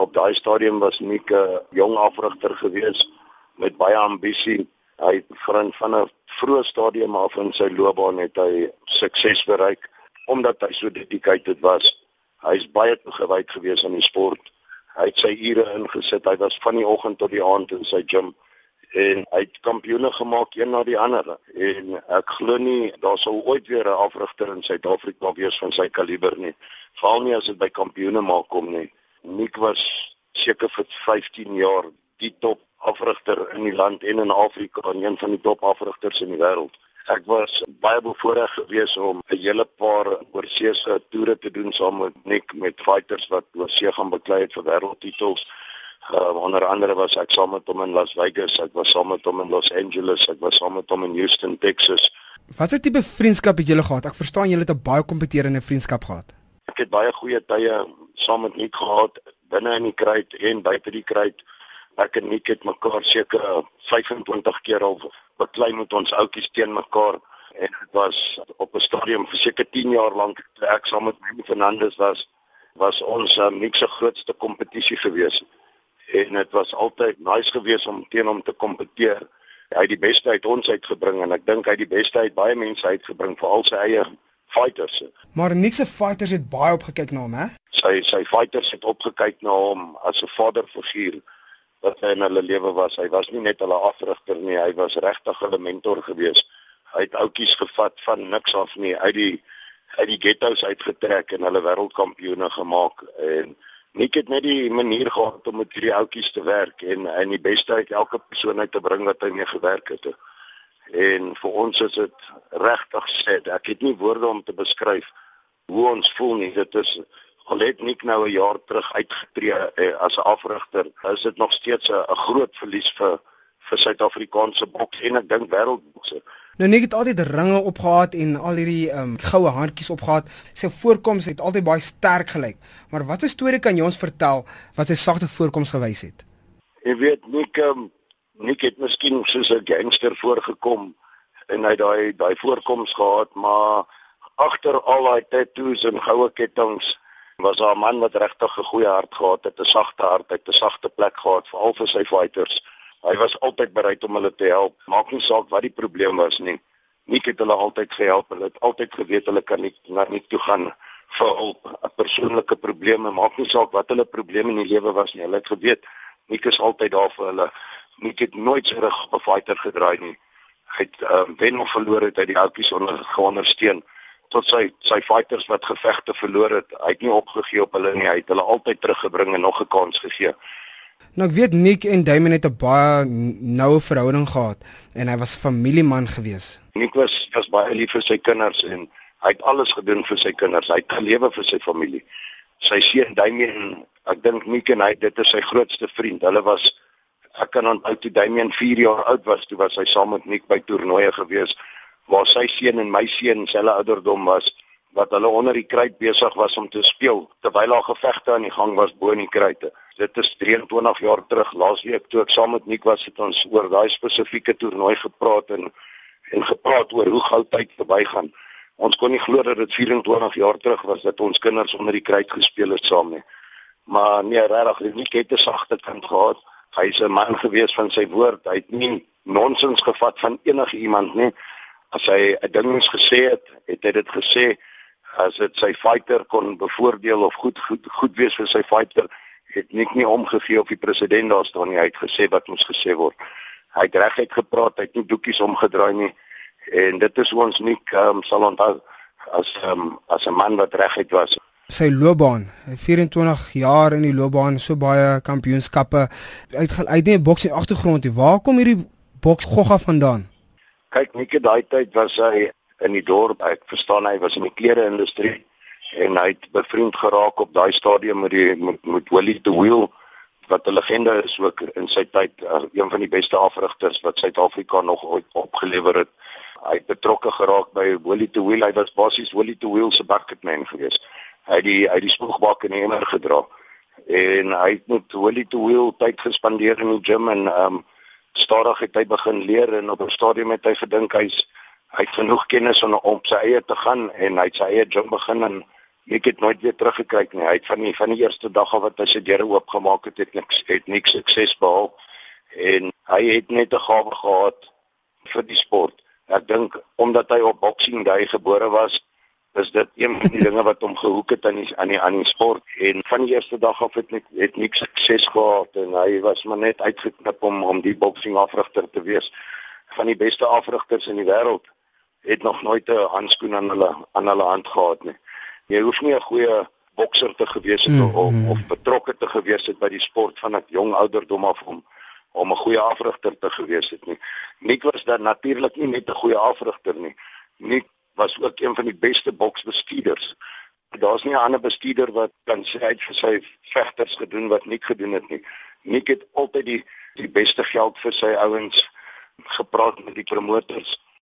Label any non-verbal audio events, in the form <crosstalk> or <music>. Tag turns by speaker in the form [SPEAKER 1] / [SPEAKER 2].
[SPEAKER 1] Op daai stadium was Nick 'n jong afrigter gewees met baie ambisie. Hy het van van 'n vroeë stadium af in sy loopbaan het hy sukses bereik omdat hy so dedicated was. Hy's baie toegewyd gewees aan die sport. Hy het sy ure ingesit. Hy was van die oggend tot die aand in sy gym en hy het kampioene gemaak een na die ander en ek glo nie daar sou ooit weer 'n afrigter in Suid-Afrika wees van sy kaliber nie veral nie as dit by kampioene maak kom nie Nick was seker vir 15 jaar die top afrigter in die land en in Afrika en een van die top afrigters in die wêreld ek was baie bevoorreg geweest om 'n hele paar oorseese toere te doen saam met Nick met fighters wat oorsee gaan beklei het vir wêreldtitels Uh, onder andere was ek saam met hom in Las Vegas, ek was saam met hom in Los Angeles, ek was saam met hom in Houston, Texas.
[SPEAKER 2] Wat 'n tipe vriendskap het julle gehad? Ek verstaan julle het 'n baie kompeterende vriendskap gehad.
[SPEAKER 1] Ek het baie goeie tye saam met Nick gehad binne in die kruit en buite die kruit. Ek en Nick het mekaar seker 25 keer al beklei met ons oudjies teen mekaar en dit was op 'n stadium vir seker 10 jaar lank ek saam met Mimi Fernandes was was ons uh, Nick se grootste kompetisie geweest en dit was altyd nice geweest om teen hom te kompeteer. Hy het die beste uit ons uitgebring en ek dink hy het die beste uit baie mense uitgebring vir al sy eie fighters.
[SPEAKER 2] Maar niks se fighters het baie opgekyk na hom, hè?
[SPEAKER 1] Sy sy fighters het opgekyk na hom as 'n vaderfiguur wat hy in hulle lewe was. Hy was nie net hulle afrigter nie, hy was regtig hulle mentor geweest. Hy het outjies gevat van niks af nie uit die uit die ghettos uitgetrek en hulle wêreldkampioene gemaak en Nik het net die manier gehad om met hierdie ouetjies te werk en en die beste uit elke persoon uit te bring wat hy mee gewerk het. En vir ons is dit regtig sê, ek het nie woorde om te beskryf hoe ons voel nie. Dit is al het Nik nou 'n jaar terug uitgetree eh, as 'n afrigter, is dit nog steeds 'n groot verlies vir vir Suid-Afrikaanse boks en ek dink wêreldbokse.
[SPEAKER 2] Nou Nick het altyd ringe opgehad en al hierdie um, goue handjies opgehad. Sy voorkoms het altyd baie sterk gelyk. Maar wat 'n storie kan jy ons vertel wat sy sagte voorkoms gewys het?
[SPEAKER 1] Jy weet Nick um, Nick het miskien soos 'n gangster voorgekom en hy daai daai voorkoms gehad, maar agter al daai tattoos en goue kettinge was haar man wat regtig 'n goeie hart gehad het, 'n sagte hart, 'n sagte plek gehad vir al sy fighters. Hy was altyd bereid om hulle te help. Maak nie saak wat die probleem was nie. Nik het hulle altyd gehelp. Hulle het altyd geweet hulle kan nie na nie toe gaan vir hulp, 'n persoonlike probleme. Maak nie saak wat hulle probleme in die lewe was nie. Hulle het geweet Nik is altyd daar vir hulle. Nik het nooit sy rug op 'n fighter gedraai nie. Hy het uh, wen of verloor het hy die outjies onder geondersteun tot sy sy fighters wat gevegte verloor het. Hy het nie opgegee op hulle nie. Hy het hulle altyd teruggebring en nog 'n kans gegee.
[SPEAKER 2] Nou ek weet Nick en Damien het 'n baie noue verhouding gehad en hy was familieman gewees.
[SPEAKER 1] Nick was was baie lief vir sy kinders en hy het alles gedoen vir sy kinders. Hy het gelewe vir sy familie. Sy seun Damien, ek dink Nick en hy dit is sy grootste vriend. Hulle was ek kan onthou toe Damien 4 jaar oud was, toe was hy saam met Nick by toernooie gewees waar sy seun en my seun selfe ouderdom was wat hulle onder die kruit besig was om te speel terwyl daar gevegte aan die gang was bo in die kruite dit is 23 jaar terug laasweek toe ek saam met Nick was het ons oor daai spesifieke toernooi gepraat en en gepraat oor hoe gou tyd verbygaan. Ons kon nie glo dat dit 24 jaar terug was dat ons kinders onder die kruit gespeel het saam nie. Maar nee, regtig, Nick het 'n sagte kant gehad. Hy's 'n man gewees van sy woord. Hy het nie nonsens gevat van enige iemand nie. As hy 'n ding moes gesê het, het hy dit gesê as dit sy fighter kon bevoordeel of goed goed goed wees vir sy fighter het nik nie omgegee of die president daar staan nie. Hy het gesê wat moes gesê word. Hy het reguit gepraat, hy het nie doekies omgedraai nie. En dit is ons nik um, sal onthou as um, as 'n man wat reguit was.
[SPEAKER 2] Sy loopbaan, 24 jaar in die loopbaan, so baie kampioenskappe. Uit uit nie boks in agtergrond nie. Waar kom hierdie boks gogga vandaan?
[SPEAKER 1] Kyk, nik daai tyd was hy in die dorp. Ek verstaan hy was in die klere industrie en hy het bevriend geraak op daai stadium met die met, met Willie the Wheel wat 'n legende is ook in sy tyd een van die beste afrigters wat Suid-Afrika nog ooit opgelewer het. Hy het betrokke geraak by Willie the Wheel. Hy was basies Willie the Wheel se bucketman gewees. Het die hy die spoegbak in die emmer gedra en hy het met Willie the Wheel tyd gespandeer in die gym en ehm um, stadig het hy begin leer en op 'n stadium het hy gedink hy's hy het genoeg kennis om op sy eie te gaan en hy het sy eie gym begin en Nik het nooit weer teruggekyk nie. Hy het van die van die eerste dag af wat hy sy deure oopgemaak het, het niks het niks sukses behaal en hy het net 'n gawe gehad vir die sport. Ek dink omdat hy op Boxing Day gebore was, is dit een van die <laughs> dinge wat hom gehoek het aan die aan die aan die sport en van die eerste dag af het net het niks sukses gehad en hy was maar net uitgeknip om om die boxing afrigter te wees van die beste afrigters in die wêreld het nog nooit 'n handskoen aan hulle aan hulle hand gehad nie. Jy hoef nie 'n goeie bokser te gewees het mm, of mm. of betrokke te gewees het by die sport van 'n jong ouderdom af om om 'n goeie afrigter te gewees het nie. Nik was dan natuurlik nie net 'n goeie afrigter nie. Nik was ook een van die beste boksbestuurders. Daar's nie 'n ander bestuurder wat kan sê hy het vir sy vegters gedoen wat Nik gedoen het nie. Nik het altyd die die beste geld vir sy ouens gepraat met die promotors